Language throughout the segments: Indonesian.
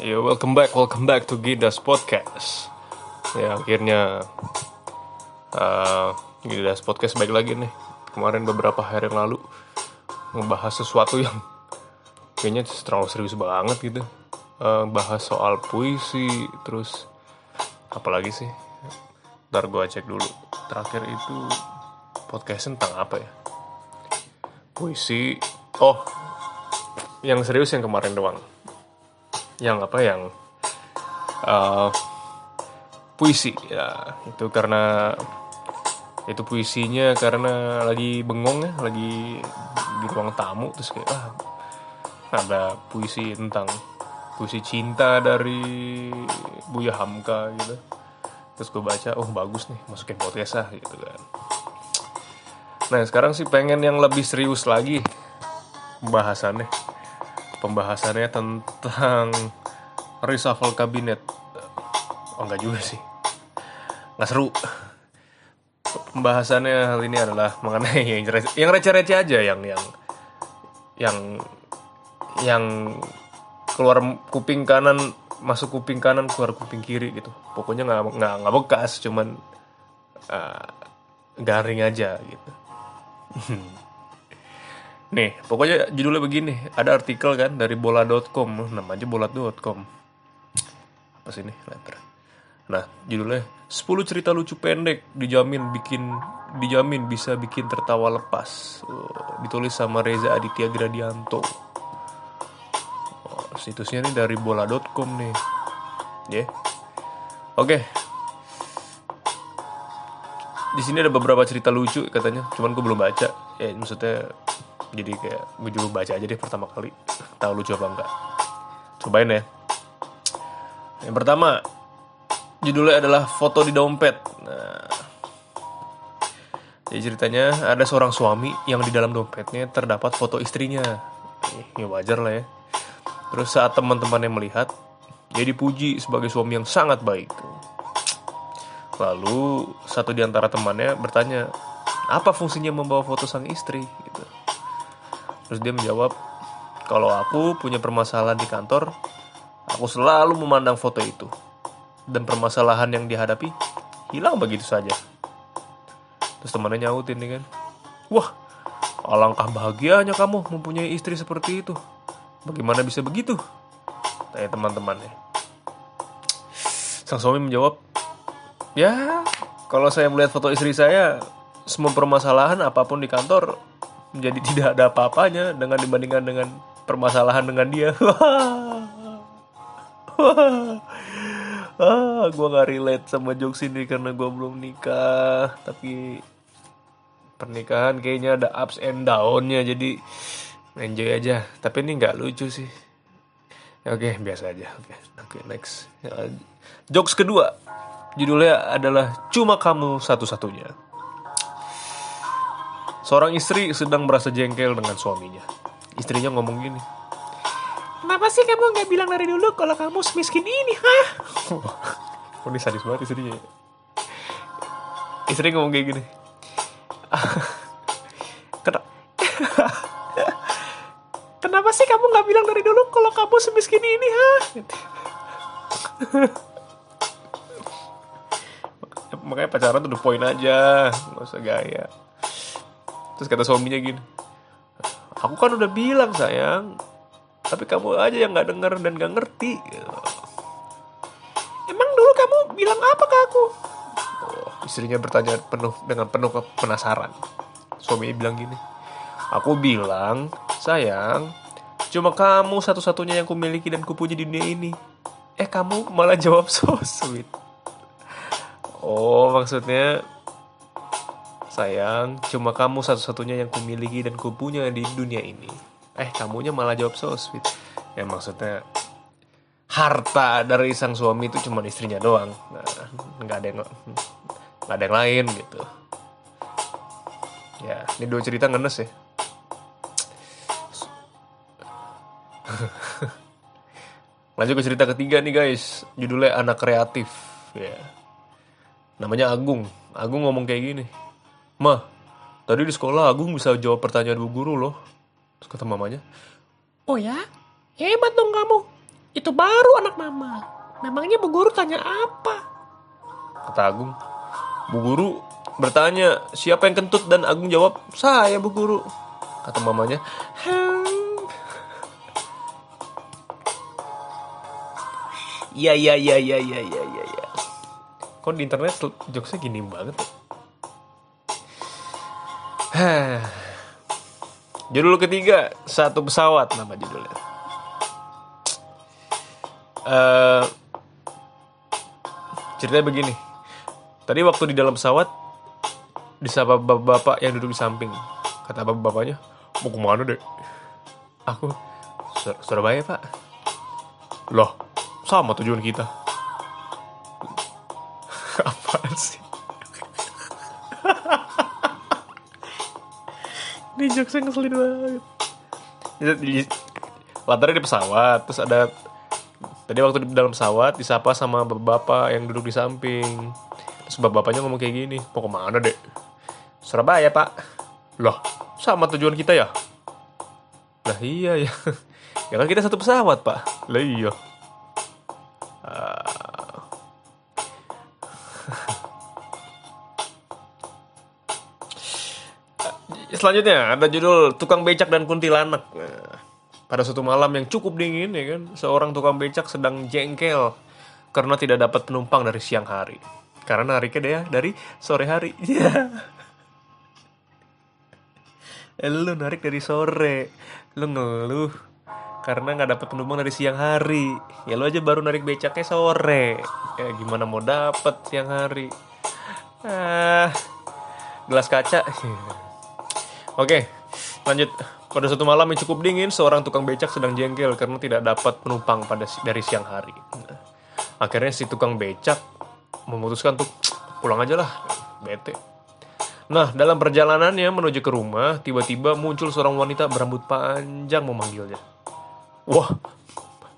Yo, welcome back, welcome back to Gidas Podcast. Ya, akhirnya uh, Gidas Podcast baik lagi nih. Kemarin beberapa hari yang lalu ngebahas sesuatu yang kayaknya terlalu serius banget gitu. Uh, bahas soal puisi, terus apalagi sih? Ntar gue cek dulu. Terakhir itu podcast tentang apa ya? Puisi. Oh, yang serius yang kemarin doang yang apa yang uh, puisi ya itu karena itu puisinya karena lagi bengong ya lagi di ruang tamu terus kayak ah ada puisi tentang puisi cinta dari Buya Hamka gitu terus gue baca oh bagus nih masukin podcast ah gitu kan nah sekarang sih pengen yang lebih serius lagi pembahasannya pembahasannya tentang reshuffle kabinet. Oh enggak juga sih. Nggak seru. Pembahasannya hal ini adalah mengenai yang yang receh-receh aja yang yang yang yang keluar kuping kanan masuk kuping kanan keluar kuping kiri gitu pokoknya nggak nggak nggak bekas cuman uh, garing aja gitu Nih, pokoknya judulnya begini. Ada artikel kan dari bola.com, namanya bola.com. Apa sih ini? Letter. Nah, judulnya 10 cerita lucu pendek dijamin bikin dijamin bisa bikin tertawa lepas. Oh, ditulis sama Reza Aditya Gradianto. Oh, situsnya nih dari bola.com nih. Ya. Yeah. Oke. Okay. Di sini ada beberapa cerita lucu katanya, cuman gue belum baca. Ya, maksudnya jadi kayak gue juga baca aja deh pertama kali. Tahu lucu apa enggak. Cobain ya. Yang pertama judulnya adalah foto di dompet. Nah jadi ceritanya ada seorang suami yang di dalam dompetnya terdapat foto istrinya. Ya wajar lah ya. Terus saat teman-temannya melihat dia dipuji sebagai suami yang sangat baik lalu satu di antara temannya bertanya apa fungsinya membawa foto sang istri gitu Terus dia menjawab, kalau aku punya permasalahan di kantor, aku selalu memandang foto itu. Dan permasalahan yang dihadapi hilang begitu saja. Terus temannya nyautin kan. Wah, alangkah bahagianya kamu mempunyai istri seperti itu. Bagaimana bisa begitu? Tanya teman-temannya. Sang suami menjawab, Ya, kalau saya melihat foto istri saya, semua permasalahan apa pun di kantor menjadi tidak ada apa-apanya dengan dibandingkan dengan permasalahan dengan dia. ah, gue nggak relate sama jokes ini karena gue belum nikah. Tapi pernikahan kayaknya ada ups and downnya jadi enjoy aja. Tapi ini nggak lucu sih. Oke, okay, biasa aja. Oke, okay. oke okay, next. Jokes kedua, judulnya adalah cuma kamu satu-satunya. Seorang istri sedang merasa jengkel dengan suaminya. Istrinya ngomong gini. Kenapa sih kamu nggak bilang dari dulu kalau kamu semiskin ini, hah? oh, ini sadis banget istrinya. Istri ngomong kayak gini. Kenapa? Kenapa sih kamu nggak bilang dari dulu kalau kamu semiskin ini, ha? Makanya pacaran tuh the point aja, nggak usah gaya. Terus kata suaminya gini, aku kan udah bilang sayang, tapi kamu aja yang nggak denger dan nggak ngerti. Emang dulu kamu bilang apa ke aku? Oh, istrinya bertanya penuh dengan penuh penasaran. Suaminya bilang gini, aku bilang sayang, cuma kamu satu-satunya yang kumiliki dan kupuji di dunia ini. Eh kamu malah jawab so sweet. Oh maksudnya Sayang, cuma kamu satu-satunya yang kumiliki dan kupunya di dunia ini. Eh, kamunya malah jawab so sweet. Ya maksudnya harta dari sang suami itu cuma istrinya doang. Nah, nggak ada yang nggak ada yang lain gitu. Ya, ini dua cerita ngenes ya. Lanjut ke cerita ketiga nih guys. Judulnya anak kreatif. Ya. Namanya Agung. Agung ngomong kayak gini. Mah, tadi di sekolah Agung bisa jawab pertanyaan bu guru loh. Terus kata mamanya, Oh ya? Hebat dong kamu. Itu baru anak mama. Memangnya bu guru tanya apa? kata Agung. Bu guru bertanya, siapa yang kentut? Dan Agung jawab, saya bu guru. Kata mamanya, iya iya iya iya iya. Ya. Kok di internet jokesnya gini banget. Judul ketiga, satu pesawat nama judulnya. Eh, ceritanya begini. Tadi waktu di dalam pesawat disapa bapak-bapak yang duduk di samping. Kata bapak-bapaknya, mau ke mana dek? Aku "Sur- Surabaya pak. Loh, sama tujuan kita. Ini jokesnya ngeselin banget. Di- latarnya di pesawat, terus ada tadi waktu di dalam pesawat disapa sama bapak-bapak yang duduk di samping. Terus bapak-bapaknya ngomong kayak gini, mau ke mana dek? Surabaya pak. Loh, sama tujuan kita ya? Lah iya ya. Ya kan kita satu pesawat pak. Lah iya. Selanjutnya ada judul Tukang Becak dan Kuntilanak. Nah, pada suatu malam yang cukup dingin ya kan, seorang tukang becak sedang jengkel karena tidak dapat penumpang dari siang hari. Karena nariknya dia dari sore hari. Ya. lu narik dari sore, lu ngeluh karena nggak dapat penumpang dari siang hari. Ya lu aja baru narik becaknya sore. Ya gimana mau dapet siang hari? Ah, gelas kaca. Oke, lanjut. Pada suatu malam yang cukup dingin, seorang tukang becak sedang jengkel karena tidak dapat penumpang pada dari siang hari. Akhirnya si tukang becak memutuskan tuh pulang aja lah, bete. Nah, dalam perjalanannya menuju ke rumah, tiba-tiba muncul seorang wanita berambut panjang memanggilnya. Wah,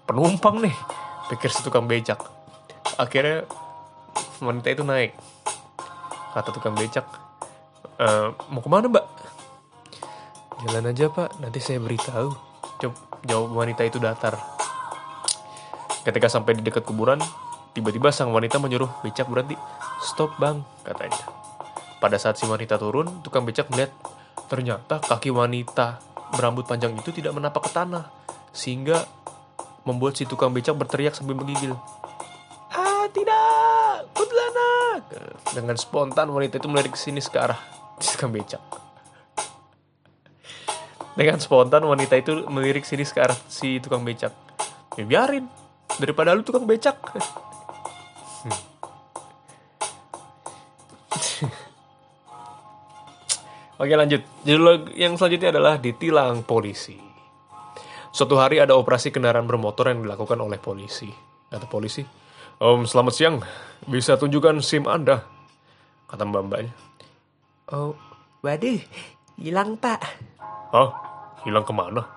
penumpang nih, pikir si tukang becak. Akhirnya wanita itu naik. Kata tukang becak, "E, mau ke mana mbak? Jalan aja pak, nanti saya beritahu. Jawab, jawab wanita itu datar. Ketika sampai di dekat kuburan, tiba-tiba sang wanita menyuruh becak berhenti. Stop bang, katanya. Pada saat si wanita turun, tukang becak melihat ternyata kaki wanita berambut panjang itu tidak menapak ke tanah. Sehingga membuat si tukang becak berteriak sambil menggigil. Ah tidak, kuntilanak. Dengan spontan wanita itu melirik ke sini ke arah tukang becak. Dengan spontan wanita itu melirik sini ke arah si tukang becak. Ya biarin, daripada lu tukang becak. Hmm. Oke lanjut, judul yang selanjutnya adalah ditilang polisi. Suatu hari ada operasi kendaraan bermotor yang dilakukan oleh polisi. Kata polisi, Om selamat siang, bisa tunjukkan SIM Anda? Kata mbak-mbaknya. Oh, waduh, hilang pak. Hah? Hilang ke mana?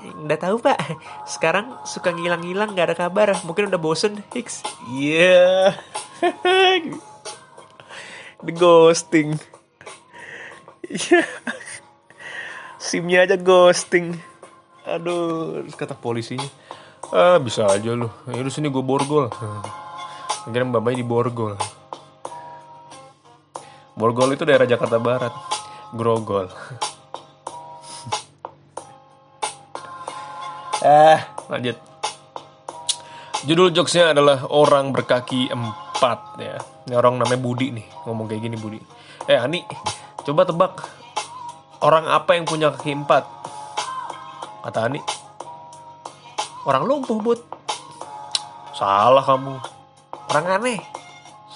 Nggak tahu pak. Sekarang suka ngilang-ngilang nggak ada kabar. Mungkin udah bosen. Hiks. Iya. The ghosting. Iya. SIM-nya aja ghosting. Aduh, kata polisinya. Ah, bisa aja lu. Ya udah sini gue borgol. Akhirnya mbak di borgol. Borgol itu daerah Jakarta Barat. Grogol. Ah, lanjut. Judul jokesnya adalah orang berkaki empat ya. Ini orang namanya Budi nih ngomong kayak gini Budi. Eh Ani, coba tebak orang apa yang punya kaki empat? Kata Ani. Orang lumpuh bud. Salah kamu. Orang aneh.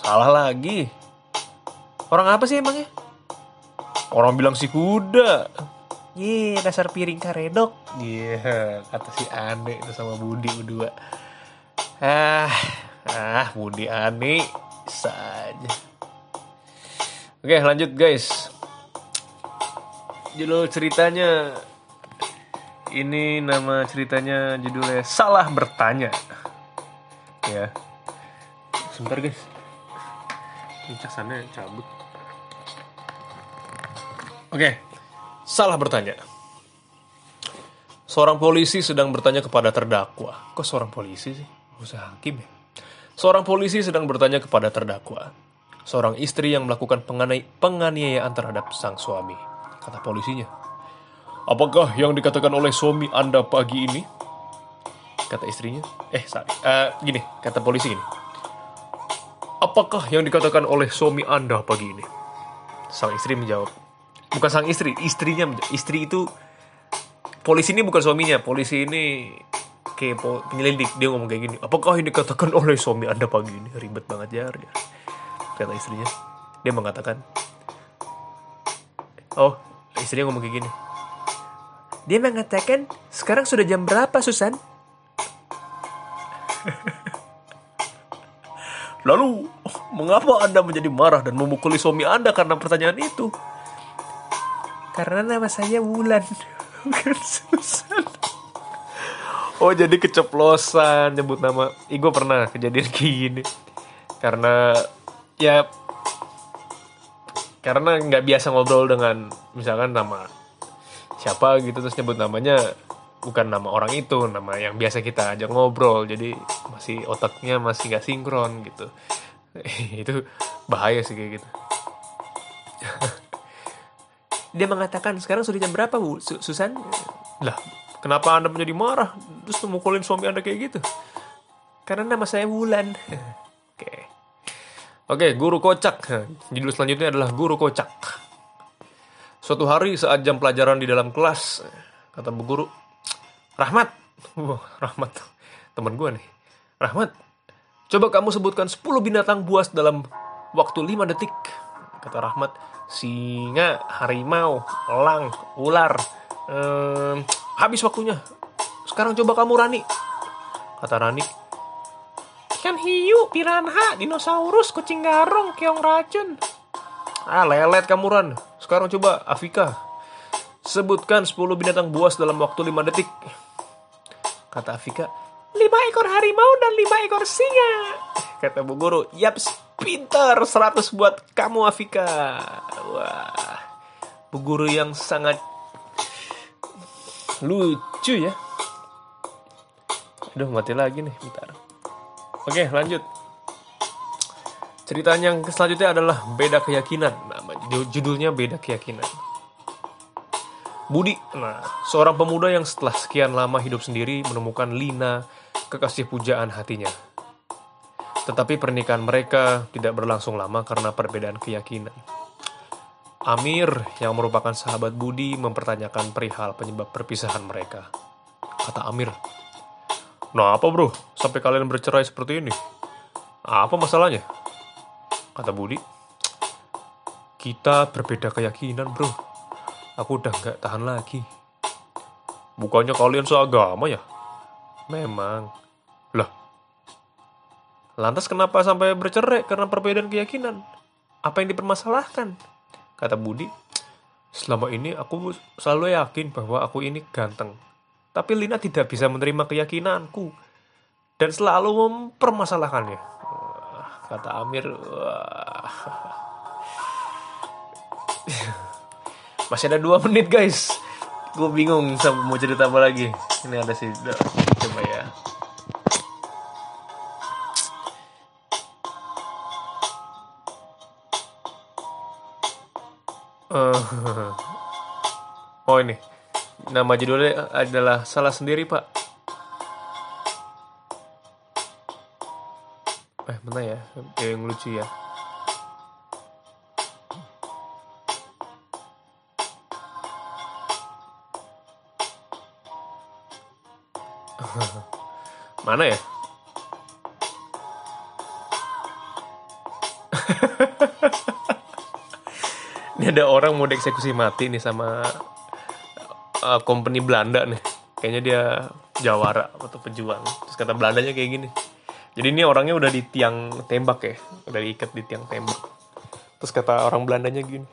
Salah lagi. Orang apa sih emangnya? Orang bilang si kuda. Ye, dasar piring karedok. Iya, kata si Ane itu sama Budi berdua. Ah, ah Budi Ane saja. Oke, lanjut guys. Judul ceritanya ini nama ceritanya judulnya Salah Bertanya. Ya. Sebentar guys. Ini casannya cabut. Oke, salah bertanya. Seorang polisi sedang bertanya kepada terdakwa. Kok seorang polisi sih? Usah hakim ya. Seorang polisi sedang bertanya kepada terdakwa. Seorang istri yang melakukan pengani- penganiayaan terhadap sang suami. Kata polisinya. Apakah yang dikatakan oleh suami Anda pagi ini? Kata istrinya. Eh, sorry. Eh, gini, kata polisi gini. Apakah yang dikatakan oleh suami Anda pagi ini? Sang istri menjawab. Bukan sang istri, istrinya. Istri itu polisi ini bukan suaminya, polisi ini kayak po- penyelidik dia ngomong kayak gini. Apakah yang dikatakan oleh suami Anda pagi ini? Ribet banget ya. Kata istrinya. Dia mengatakan, "Oh, istrinya ngomong kayak gini." Dia mengatakan, "Sekarang sudah jam berapa, Susan?" Lalu, mengapa Anda menjadi marah dan memukuli suami Anda karena pertanyaan itu? Karena nama saya Wulan, bukan Susan. Oh, jadi keceplosan nyebut nama. Ih, gue pernah kejadian kayak gini. Karena, ya, karena nggak biasa ngobrol dengan misalkan nama siapa gitu terus nyebut namanya bukan nama orang itu nama yang biasa kita ajak ngobrol jadi masih otaknya masih nggak sinkron gitu itu bahaya sih kayak gitu dia mengatakan sekarang sudah jam berapa bu? Su- Susan? Lah kenapa anda menjadi marah? Terus memukulin suami anda kayak gitu? Karena nama saya Wulan. Oke. Oke guru kocak. Judul selanjutnya adalah guru kocak. Suatu hari saat jam pelajaran di dalam kelas, kata bu guru, Rahmat, wah Rahmat, teman gue nih, Rahmat, coba kamu sebutkan 10 binatang buas dalam waktu 5 detik. Kata Rahmat, singa, harimau, elang, ular, Ehm, habis waktunya. Sekarang coba kamu Rani. Kata Rani, Ikan hiu, piranha, dinosaurus, kucing garong, keong racun. ah lelet kamu Ran. Sekarang coba Afika. Sebutkan 10 binatang buas dalam waktu 5 detik. Kata Afika, Lima ekor harimau dan lima ekor singa. Kata Bu Guru, yaps, pintar, 100 buat kamu Afika. Wah, Bu Guru yang sangat lucu ya. Aduh, mati lagi nih, bentar. Oke, lanjut. Ceritanya yang selanjutnya adalah beda keyakinan. Nama judulnya beda keyakinan. Budi, nah, seorang pemuda yang setelah sekian lama hidup sendiri menemukan Lina, kekasih pujaan hatinya. Tetapi pernikahan mereka tidak berlangsung lama karena perbedaan keyakinan. Amir, yang merupakan sahabat Budi, mempertanyakan perihal penyebab perpisahan mereka. Kata Amir, Nah apa bro, sampai kalian bercerai seperti ini? Apa masalahnya? Kata Budi, Kita berbeda keyakinan bro. Aku udah nggak tahan lagi. Bukannya kalian seagama ya? Memang. Lantas kenapa sampai bercerai karena perbedaan keyakinan? Apa yang dipermasalahkan? Kata Budi. Selama ini aku selalu yakin bahwa aku ini ganteng. Tapi Lina tidak bisa menerima keyakinanku. Dan selalu mempermasalahkannya. Kata Amir. Masih ada dua menit guys. Gue bingung mau cerita apa lagi. Ini ada sih. Nama judulnya adalah Salah Sendiri Pak. Eh mana ya? Yang lucu ya. Mana ya? Ini ada orang mau dieksekusi mati nih sama uh, company Belanda nih. Kayaknya dia jawara atau pejuang. Terus kata Belandanya kayak gini. Jadi ini orangnya udah di tiang tembak ya. Udah diikat di tiang tembak. Terus kata orang Belandanya gini.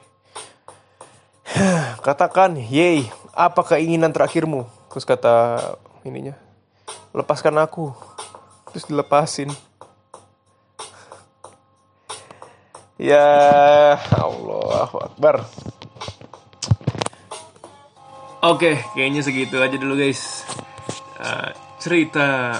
Katakan, yey, apa keinginan terakhirmu? Terus kata ininya, lepaskan aku. Terus dilepasin. Ya Allah Akbar. Oke, kayaknya segitu aja dulu guys. Uh, cerita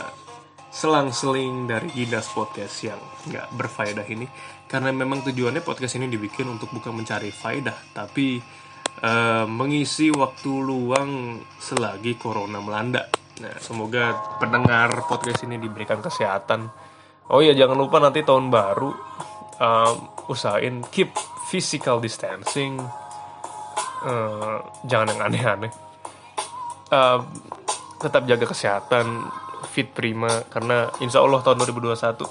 selang-seling dari Gidas Podcast yang nggak berfaedah ini. Karena memang tujuannya podcast ini dibikin untuk bukan mencari faedah, tapi uh, mengisi waktu luang selagi corona melanda. Nah, semoga pendengar podcast ini diberikan kesehatan. Oh iya, jangan lupa nanti tahun baru um, usahain keep physical distancing uh, jangan yang aneh-aneh. Uh, tetap jaga kesehatan fit prima karena insya Allah tahun 2021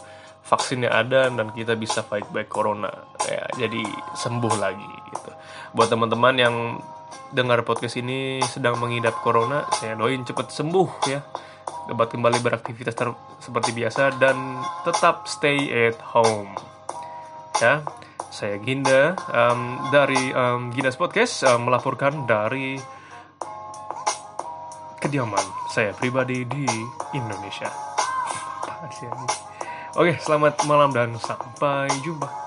vaksinnya ada dan kita bisa fight back corona. Ya jadi sembuh lagi gitu. Buat teman-teman yang dengar podcast ini sedang mengidap corona saya doain cepat sembuh ya. Dapat kembali beraktivitas seperti biasa dan tetap stay at home ya saya Ginda um, dari um, Ginda's Podcast um, melaporkan dari kediaman saya pribadi di Indonesia. Oke, selamat malam dan sampai jumpa.